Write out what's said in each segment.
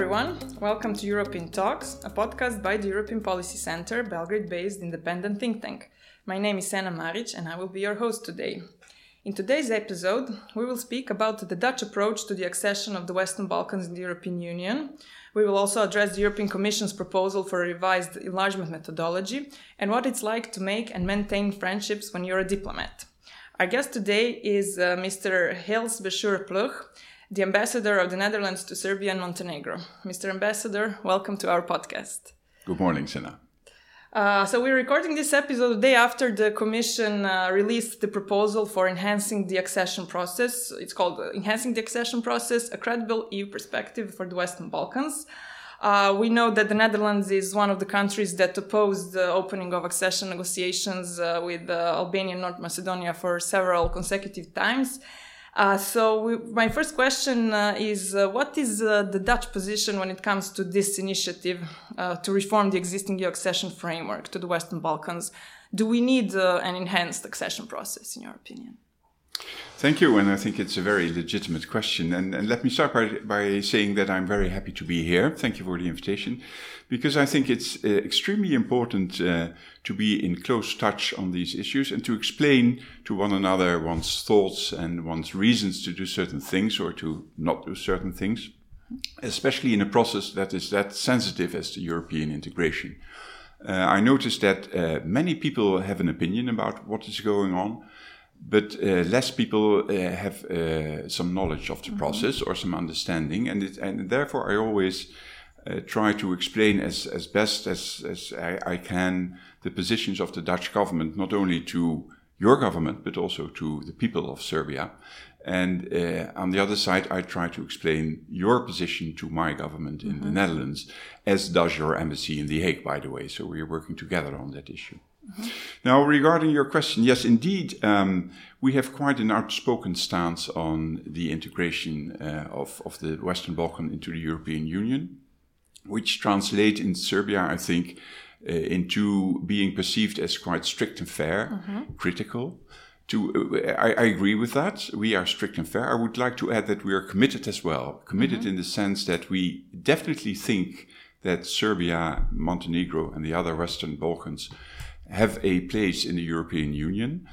everyone. Welcome to European Talks, a podcast by the European Policy Center, Belgrade based independent think tank. My name is Sena Maric and I will be your host today. In today's episode, we will speak about the Dutch approach to the accession of the Western Balkans in the European Union. We will also address the European Commission's proposal for a revised enlargement methodology and what it's like to make and maintain friendships when you're a diplomat. Our guest today is uh, Mr. Gilles Beschoor Plug, the ambassador of the Netherlands to Serbia and Montenegro. Mr. Ambassador, welcome to our podcast. Good morning, Sena. Uh, so we're recording this episode the day after the Commission uh, released the proposal for enhancing the accession process. It's called uh, Enhancing the Accession Process: A Credible EU Perspective for the Western Balkans. Uh, we know that the Netherlands is one of the countries that opposed the opening of accession negotiations uh, with uh, Albania and North Macedonia for several consecutive times. Uh, so we, my first question uh, is uh, what is uh, the Dutch position when it comes to this initiative uh, to reform the existing EU accession framework to the Western Balkans? Do we need uh, an enhanced accession process, in your opinion? Thank you, and I think it's a very legitimate question. And, and, let me start by, by saying that I'm very happy to be here. Thank you for the invitation, because I think it's uh, extremely important uh, to be in close touch on these issues and to explain to one another one's thoughts and one's reasons to do certain things or to not do certain things, especially in a process that is that sensitive as the European integration. Uh, I noticed that uh, many people have an opinion about what is going on but uh, less people uh, have uh, some knowledge of the mm-hmm. process or some understanding, and it, and therefore I always uh, try to explain as as best as as I, I, can the positions of the Dutch government, not only to your government but also to the people of Serbia. And uh, on the other side, I try to explain your position to my government in mm-hmm. the Netherlands, as does your embassy in The Hague, by the way. So we are working together on that issue. Mm-hmm. Now, regarding your question, yes, indeed, um, we have quite an outspoken stance on the integration uh, of, of the Western Balkan into the European Union, which translate in Serbia, I think, uh, into being perceived as quite strict and fair, mm-hmm. critical. To, uh, I, I, agree with that. We are strict and fair. I would like to add that we are committed as well. Committed mm-hmm. in the sense that we definitely think that Serbia, Montenegro, and the other Western Balkans have a place in the European Union,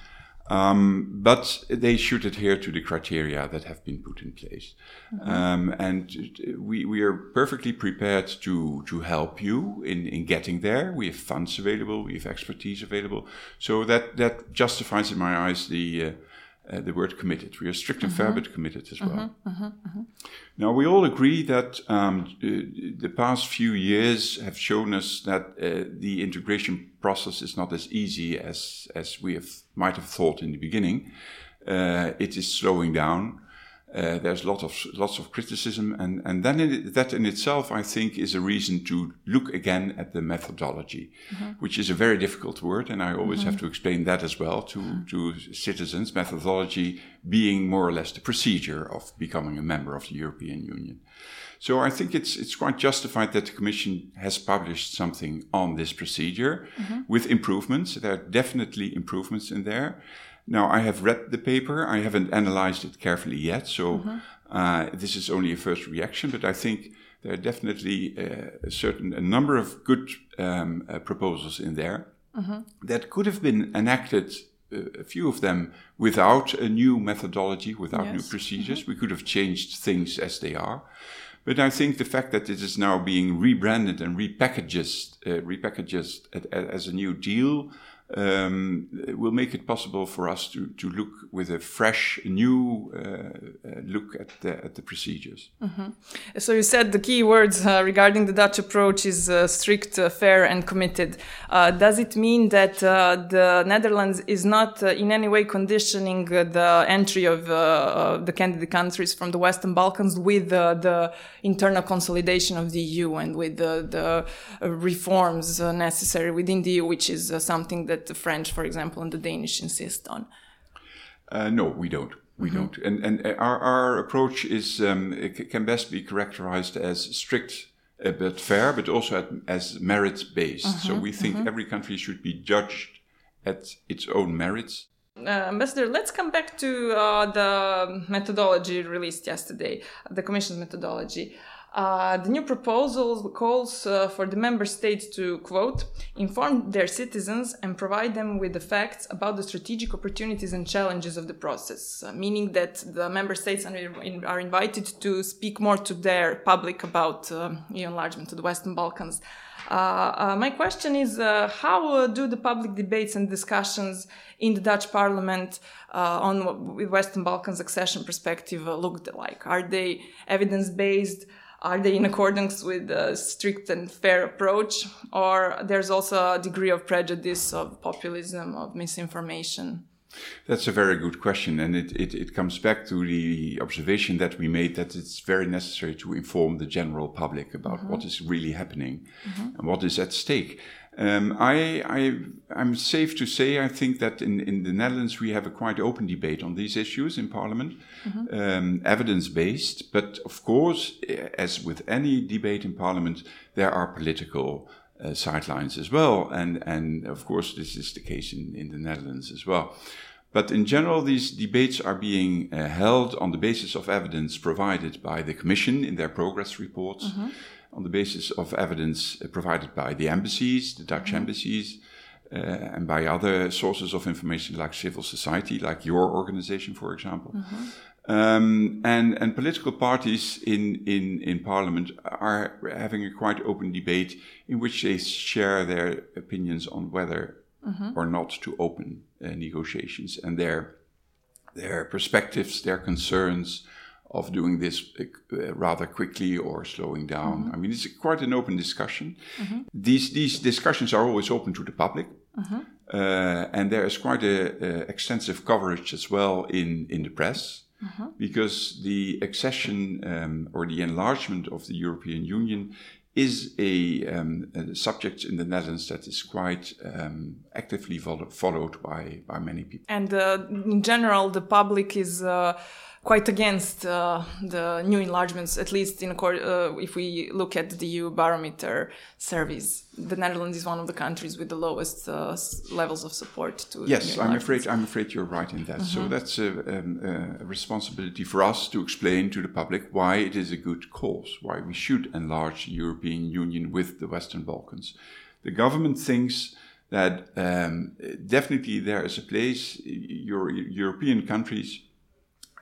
um, but they should adhere to the criteria that have been put in place. Mm-hmm. Um, and we, we are perfectly prepared to, to help you in, in getting there. We have funds available, we have expertise available. So that, that justifies, in my eyes, the, uh, uh, the word committed. We are strict and fair, mm-hmm. but committed as well. Mm-hmm, mm-hmm, now, we all agree that um, the past few years have shown us that uh, the integration process is not as easy as, as we have, might have thought in the beginning. Uh, it is slowing down. Uh, there's lots of lots of criticism, and and then in, that in itself, I think, is a reason to look again at the methodology, mm-hmm. which is a very difficult word, and I always mm-hmm. have to explain that as well to mm-hmm. to citizens. Methodology being more or less the procedure of becoming a member of the European Union. So I think it's it's quite justified that the Commission has published something on this procedure mm-hmm. with improvements. There are definitely improvements in there. Now, I have read the paper. I haven't analyzed it carefully yet, so mm-hmm. uh, this is only a first reaction. But I think there are definitely uh, a certain a number of good um, uh, proposals in there mm-hmm. that could have been enacted. Uh, a few of them without a new methodology, without yes. new procedures. Mm-hmm. We could have changed things as they are. But I think the fact that it is now being rebranded and repackaged, uh, repackaged as a new deal um, will make it possible for us to, to look with a fresh, new uh, uh, look at the, at the procedures. Mm-hmm. So you said the key words uh, regarding the Dutch approach is uh, strict, uh, fair, and committed. Uh, does it mean that the Netherlands is not in any way conditioning the entry of the candidate countries from the Western Balkans with the internal consolidation of the EU and with the reforms necessary within the EU, which is something that that the French, for example, and the Danish insist on? Uh, no, we don't. We mm-hmm. don't. And and our our approach is um, can best be characterized as strict uh, but fair, but also at, as merit based. Mm-hmm. So we think mm-hmm. every country should be judged at its own merits. Uh, Ambassador, let's come back to uh, the methodology released yesterday, the Commission's methodology. Uh, the new proposal calls uh, for the member states to, quote, inform their citizens and provide them with the facts about the strategic opportunities and challenges of the process, uh, meaning that the member states are, in, are, invited to speak more to their public about EU enlargement to the Western Balkans. Uh, uh, my question is uh, how do the public debates and discussions in the Dutch parliament on Western Balkans accession perspective look like? Are they evidence based? Are they in accordance with a strict and fair approach or there's also a degree of prejudice of populism of misinformation that's a very good question and it, it, it comes back to the observation that we made that it's very necessary to inform the general public about mm-hmm. what is really happening mm-hmm. and what is at stake um, I, I, am safe to say, I think that in, in the Netherlands we have a quite open debate on these issues in Parliament, mm-hmm. um, evidence based. But of course, as with any debate in Parliament, there are political uh, sidelines as well. And, and of course, this is the case in, in the Netherlands as well. But in general, these debates are being uh, held on the basis of evidence provided by the Commission in their progress reports. Mm-hmm on the basis of evidence uh, provided by the embassies, the Dutch mm-hmm. embassies, uh, and by other sources of information like civil society, like your organization, for example. Mm-hmm. Um, and, and political parties in, in, in parliament are having a quite open debate in which they share their opinions on whether mm-hmm. or not to open uh, negotiations and their, their perspectives, their concerns, of doing this uh, rather quickly or slowing down. Mm-hmm. I mean, it's quite an open discussion. Mm-hmm. These these discussions are always open to the public, mm-hmm. uh, and there is quite a, a, extensive coverage as well in in the press. Mm-hmm. Because the accession um, or the enlargement of the European Union is a, um, a, subject in the Netherlands that is quite um, actively follow- followed by, by many people. And uh, in general, the public is uh, quite against uh, the new enlargements, at least in uh, if we look at the EU barometer surveys. The Netherlands is one of the countries with the lowest uh, levels of support to. Yes, I'm afraid I'm afraid you're right in that. Mm-hmm. So that's a, um, a, responsibility for us to explain to the public why it is a good cause, why we should enlarge the European Union with the Western Balkans. The government thinks that um, definitely there is a place. Your European countries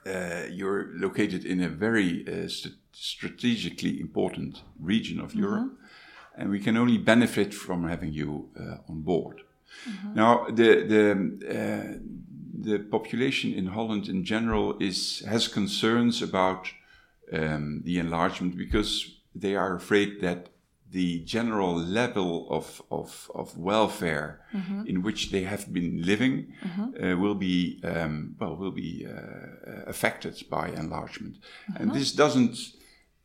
uh, you're located in a very uh, st strategically important region of mm -hmm. Europe, and we can only benefit from having you uh, on board. Mm -hmm. Now, the the uh, the population in Holland in general is has concerns about um, the enlargement because they are afraid that the general level of, of, of welfare mm-hmm. in which they have been living mm-hmm. uh, will be um, well will be uh, affected by enlargement, mm-hmm. and this doesn't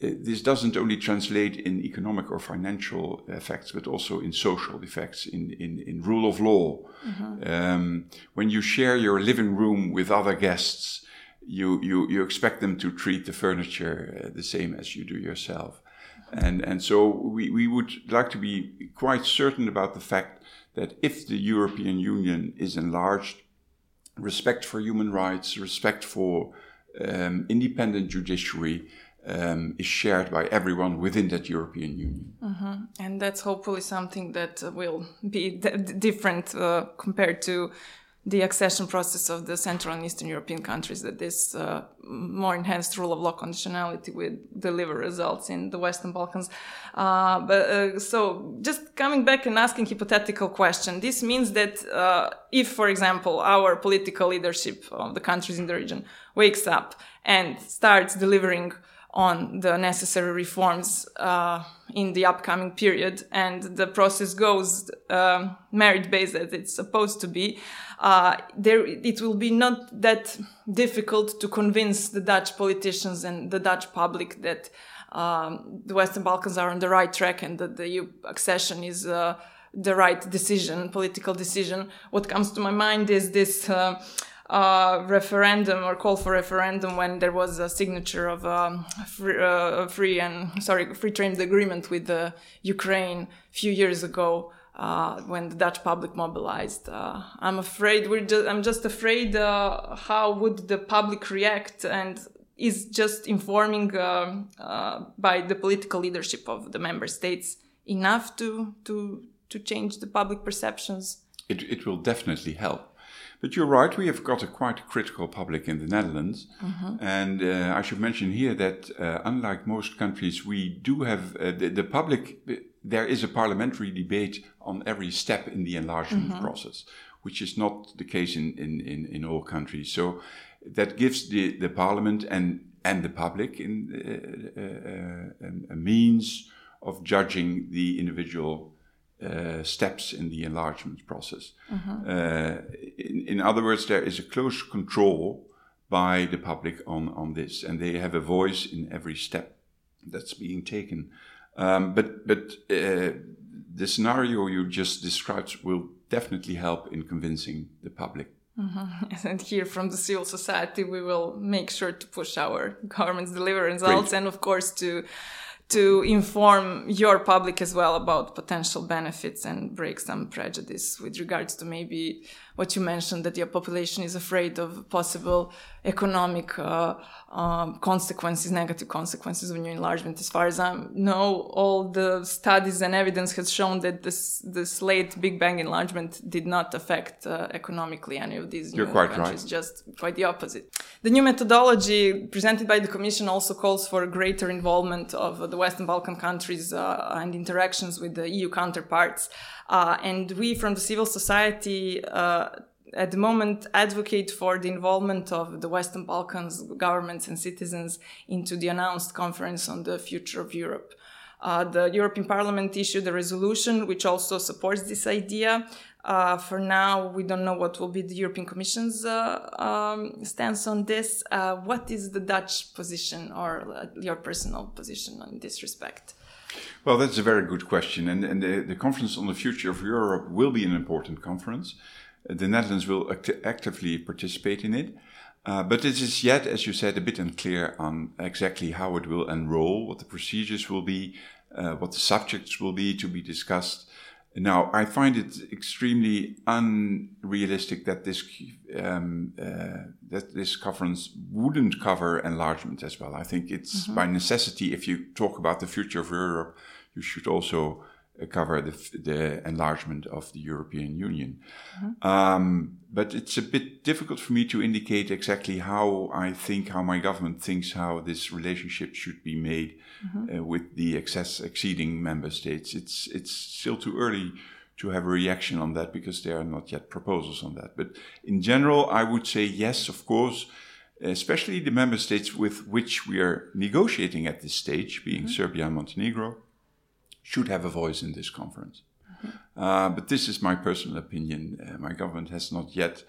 uh, this doesn't only translate in economic or financial effects, but also in social effects, in, in, in rule of law. Mm-hmm. Um, when you share your living room with other guests, you, you, you expect them to treat the furniture uh, the same as you do yourself. And, and so we, we would like to be quite certain about the fact that if the European Union is enlarged, respect for human rights, respect for um, independent judiciary um, is shared by everyone within that European Union. Mm-hmm. And that's hopefully something that will be different uh, compared to the accession process of the Central and Eastern European countries that this uh, more enhanced rule of law conditionality will deliver results in the Western Balkans. Uh, but uh, so just coming back and asking hypothetical question, this means that uh, if, for example, our political leadership of the countries in the region wakes up and starts delivering on the necessary reforms uh, in the upcoming period and the process goes uh, merit based as it's supposed to be uh, there it will be not that difficult to convince the Dutch politicians and the Dutch public that um, the Western Balkans are on the right track and that the EU accession is uh, the right decision, political decision. What comes to my mind is this referendum or call for referendum when there was a signature of um, a free, uh, free, and sorry free trade agreement with uh, Ukraine a few years ago uh, when the Dutch public mobilized. Uh, I'm afraid we're just, I'm just afraid uh, how would the public react and is just informing uh, uh, by the political leadership of the member states enough to to to change the public perceptions? It, it will definitely help. But you're right, we have got a quite critical public in the Netherlands. Mm-hmm. And uh, I should mention here that, uh, unlike most countries, we do have uh, the, the, public, there is a parliamentary debate on every step in the enlargement mm-hmm. process, which is not the case in, in, in, in, all countries. So that gives the, the parliament and, and the public in, uh, uh, a means of judging the individual uh, steps in the enlargement process. Mm-hmm. Uh, in, in, other words, there is a close control by the public on, on this, and they have a voice in every step that's being taken. Um, but but uh, the scenario you just described will definitely help in convincing the public. Mm-hmm. And here from the civil society, we will make sure to push our government's deliver results, Great. and of course to to inform your public as well about potential benefits and break some prejudice with regards to maybe what you mentioned that your population is afraid of possible economic uh, um, consequences, negative consequences of new enlargement. As far as I know, all the studies and evidence has shown that this this late Big Bang enlargement did not affect uh, economically any of these You're new quite countries. Right. Just quite the opposite. The new methodology presented by the Commission also calls for greater involvement of the Western Balkan countries uh, and interactions with the EU counterparts. Uh, and we from the civil society uh, at the moment advocate for the involvement of the Western Balkans governments and citizens into the announced conference on the future of Europe. Uh, the European Parliament issued a resolution which also supports this idea. Uh, for now, we don't know what will be the European Commission's uh, um, stance on this. Uh, what is the Dutch position or uh, your personal position in this respect? Well, that's a very good question. And, and the, the, Conference on the Future of Europe will be an important conference. The Netherlands will act actively participate in it. Uh, but it is yet, as you said, a bit unclear on exactly how it will enroll, what the procedures will be, uh, what the subjects will be to be discussed. Now, I find it extremely unrealistic that this um, uh, that this conference wouldn't cover enlargement as well. I think it's mm -hmm. by necessity. If you talk about the future of Europe, you should also cover the, the enlargement of the European Union. Mm-hmm. Um, but it's a bit difficult for me to indicate exactly how I think, how my government thinks, how this relationship should be made mm-hmm. uh, with the excess exceeding member states. It's it's still too early to have a reaction on that because there are not yet proposals on that. But in general, I would say yes, of course. Especially the member states with which we are negotiating at this stage, being mm-hmm. Serbia and Montenegro, should have a voice in this conference. Mm-hmm. Uh, but this is my personal opinion. Uh, my government has not yet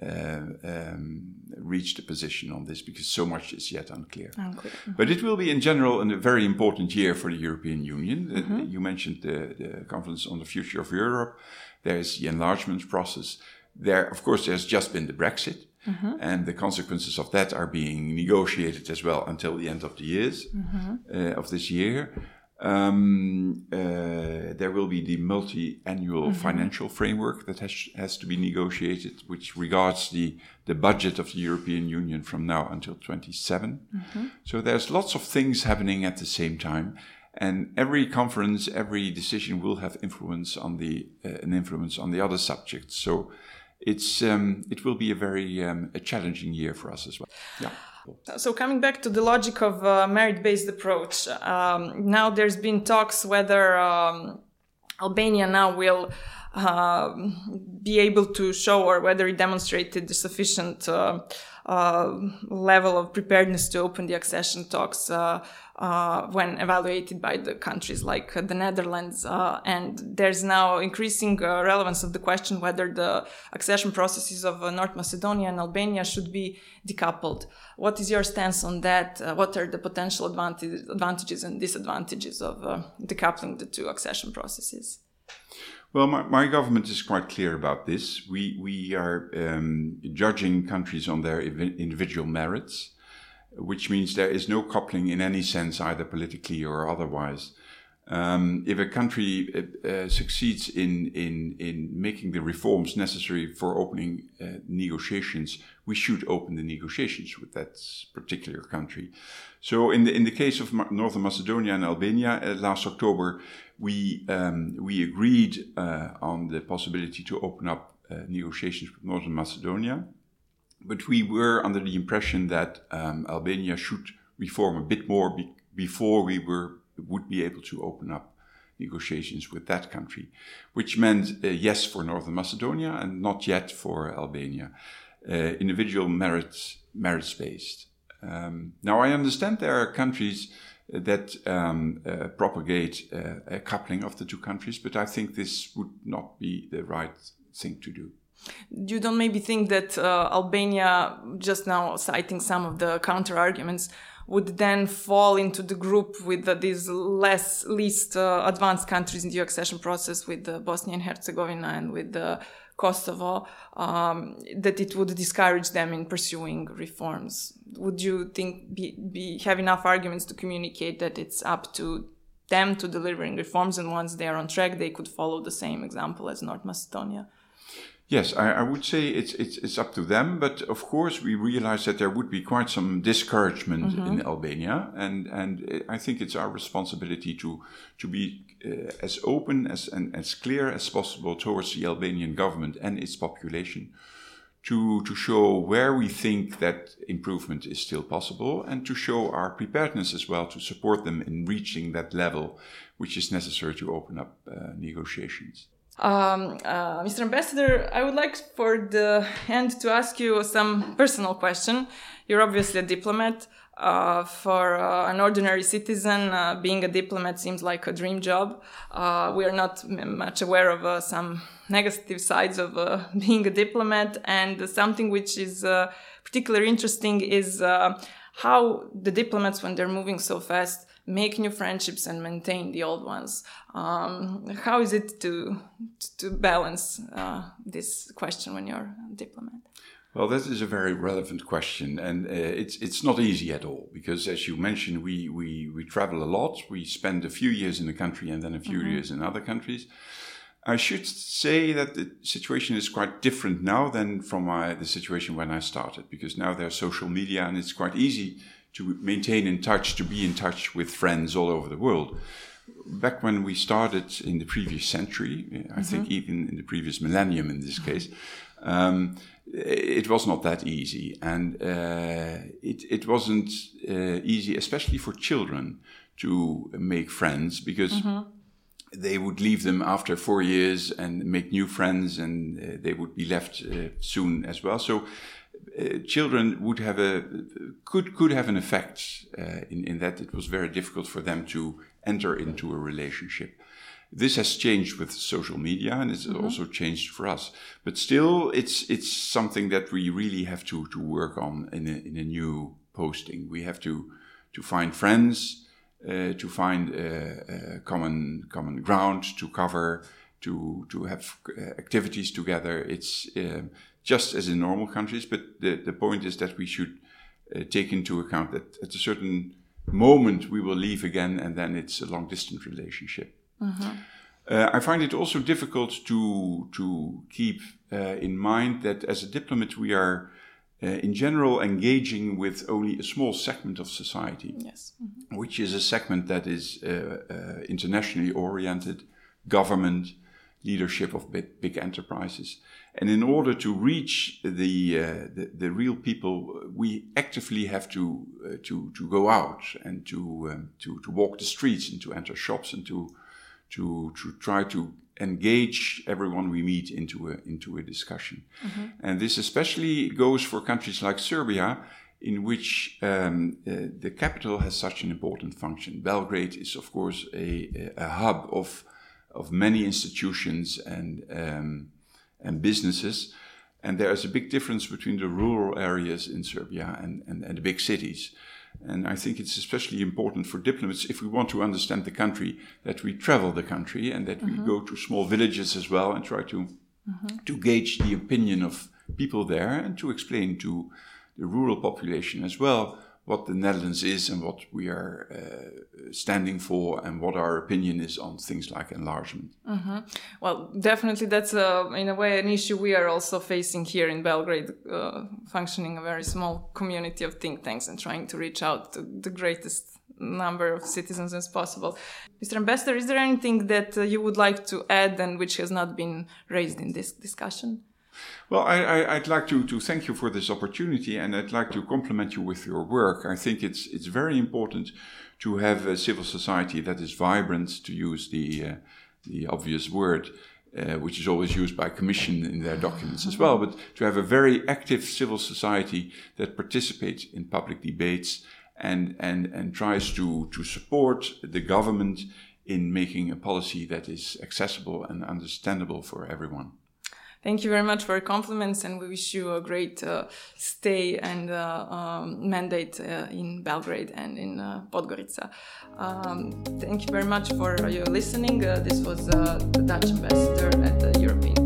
uh, um, reached a position on this because so much is yet unclear. unclear. Mm-hmm. But it will be, in general, a very important year for the European Union. Uh, mm-hmm. you mentioned the, the, conference on the future of Europe. There is the enlargement process. There, of course, there's just been the Brexit. Mm-hmm. And the consequences of that are being negotiated as well until the end of the years mm-hmm. uh, of this year. Um, uh, there will be the multi-annual mm-hmm. financial framework that has has to be negotiated, which regards the the budget of the European Union from now until 27. Mm-hmm. So there's lots of things happening at the same time, and every conference, every decision will have influence on the uh, an influence on the other subjects. So it's um, it will be a very um, a challenging year for us as well. Yeah. So coming back to the logic of a merit-based approach, um, now there's been talks whether um, Albania now will uh, be able to show or whether it demonstrated the sufficient uh, uh, level of preparedness to open the accession talks uh, uh, when evaluated by the countries like the Netherlands. Uh, and there's now increasing relevance of the question whether the accession processes of North Macedonia and Albania should be decoupled. What is your stance on that? what are the potential advantage, advantages and disadvantages of decoupling the two accession processes? Well, my, my, government is quite clear about this. We, we are um, judging countries on their individual merits, which means there is no coupling in any sense, either politically or otherwise. Um, if a country uh, uh, succeeds in, in, in making the reforms necessary for opening uh, negotiations, we should open the negotiations with that particular country. So, in the, in the case of Northern Macedonia and Albania, uh, last October, we, um, we agreed uh, on the possibility to open up uh, negotiations with Northern Macedonia. But we were under the impression that um, Albania should reform a bit more be- before we were would be able to open up negotiations with that country, which meant uh, yes for Northern Macedonia and not yet for Albania. Uh, individual merits merits based. Um, now I understand there are countries that um, uh, propagate uh, a coupling of the two countries, but I think this would not be the right thing to do. You don't maybe think that uh, Albania, just now citing some of the counter arguments, would then fall into the group with uh, these less least uh, advanced countries in the accession process with Bosnia and Herzegovina and with Kosovo, um, that it would discourage them in pursuing reforms. Would you think be, be have enough arguments to communicate that it's up to them to delivering reforms, and once they are on track, they could follow the same example as North Macedonia? Yes, I, I, would say it's, it's it's up to them, but of course we realize that there would be quite some discouragement mm-hmm. in Albania, and and I think it's our responsibility to to be uh, as open as and as clear as possible towards the Albanian government and its population, to to show where we think that improvement is still possible, and to show our preparedness as well to support them in reaching that level, which is necessary to open up uh, negotiations. Um, uh, Mr. Ambassador, I would like for the end to ask you some personal question. You're obviously a diplomat. Uh, for uh, an ordinary citizen, uh, being a diplomat seems like a dream job. Uh, we are not much aware of uh, some negative sides of being a diplomat, and something which is particularly interesting is how the diplomats, when they're moving so fast, make new friendships and maintain the old ones. Um, how is it to to balance uh, this question when you're a diplomat? Well, that is a very relevant question, and uh, it's it's not easy at all because, as you mentioned, we we we travel a lot. We spend a few years in the country and then a few mm -hmm. years in other countries. I should say that the situation is quite different now than from my, the situation when I started, because now there's social media and it's quite easy to maintain in touch, to be in touch with friends all over the world. Back when we started in the previous century, I mm-hmm. think even in the previous millennium in this case, um, it was not that easy. And uh, it, it wasn't uh, easy, especially for children, to make friends because. Mm-hmm they would leave them after four years and make new friends, and uh, they would be left uh, soon as well. So uh, children would have a could could have an effect uh, in in that it was very difficult for them to enter into a relationship. This has changed with social media, and it's mm-hmm. also changed for us. But still, it's it's something that we really have to to work on in a, in a new posting. We have to to find friends, uh, to find uh, common common ground to cover, to to have uh, activities together. It's um, just as in normal countries. But the, the point is that we should uh, take into account that at a certain moment we will leave again, and then it's a long distance relationship. Mm-hmm. Uh, I find it also difficult to to keep uh, in mind that as a diplomat we are. Uh, in general, engaging with only a small segment of society, yes. mm-hmm. which is a segment that is uh, uh, internationally oriented, government, leadership of big, big enterprises. And in order to reach the, uh, the, the, real people, we actively have to, uh, to, to go out and to, um, to, to walk the streets and to enter shops and to, to, to try to engage everyone we meet into a, into a discussion. Mm-hmm. And this especially goes for countries like Serbia, in which um, uh, the capital has such an important function. Belgrade is, of course, a, a hub of, of many institutions and um, and businesses. And there is a big difference between the rural areas in Serbia and, and, and the big cities. And I think it's especially important for diplomats, if we want to understand the country, that we travel the country and that mm-hmm. we go to small villages as well and try to, mm-hmm. to gauge the opinion of people there and to explain to the rural population as well what the Netherlands is and what we are uh, standing for and what our opinion is on things like enlargement. Mm-hmm. Well, definitely that's uh, in a way an issue we are also facing here in Belgrade, uh, functioning a very small community of think tanks and trying to reach out to the greatest number of citizens as possible. Mr. Ambassador, is there anything that uh, you would like to add and which has not been raised in this discussion? Well, I, would like to, to thank you for this opportunity and I'd like to compliment you with your work. I think it's, it's very important to have a civil society that is vibrant, to use the, uh, the obvious word, uh, which is always used by Commission in their documents as well, but to have a very active civil society that participates in public debates and, and, and tries to, to support the government in making a policy that is accessible and understandable for everyone. Thank you very much for your compliments, and we wish you a great uh, stay and uh, um, mandate uh, in Belgrade and in uh, Podgorica. Um, thank you very much for your listening. Uh, this was uh, the Dutch ambassador at the European.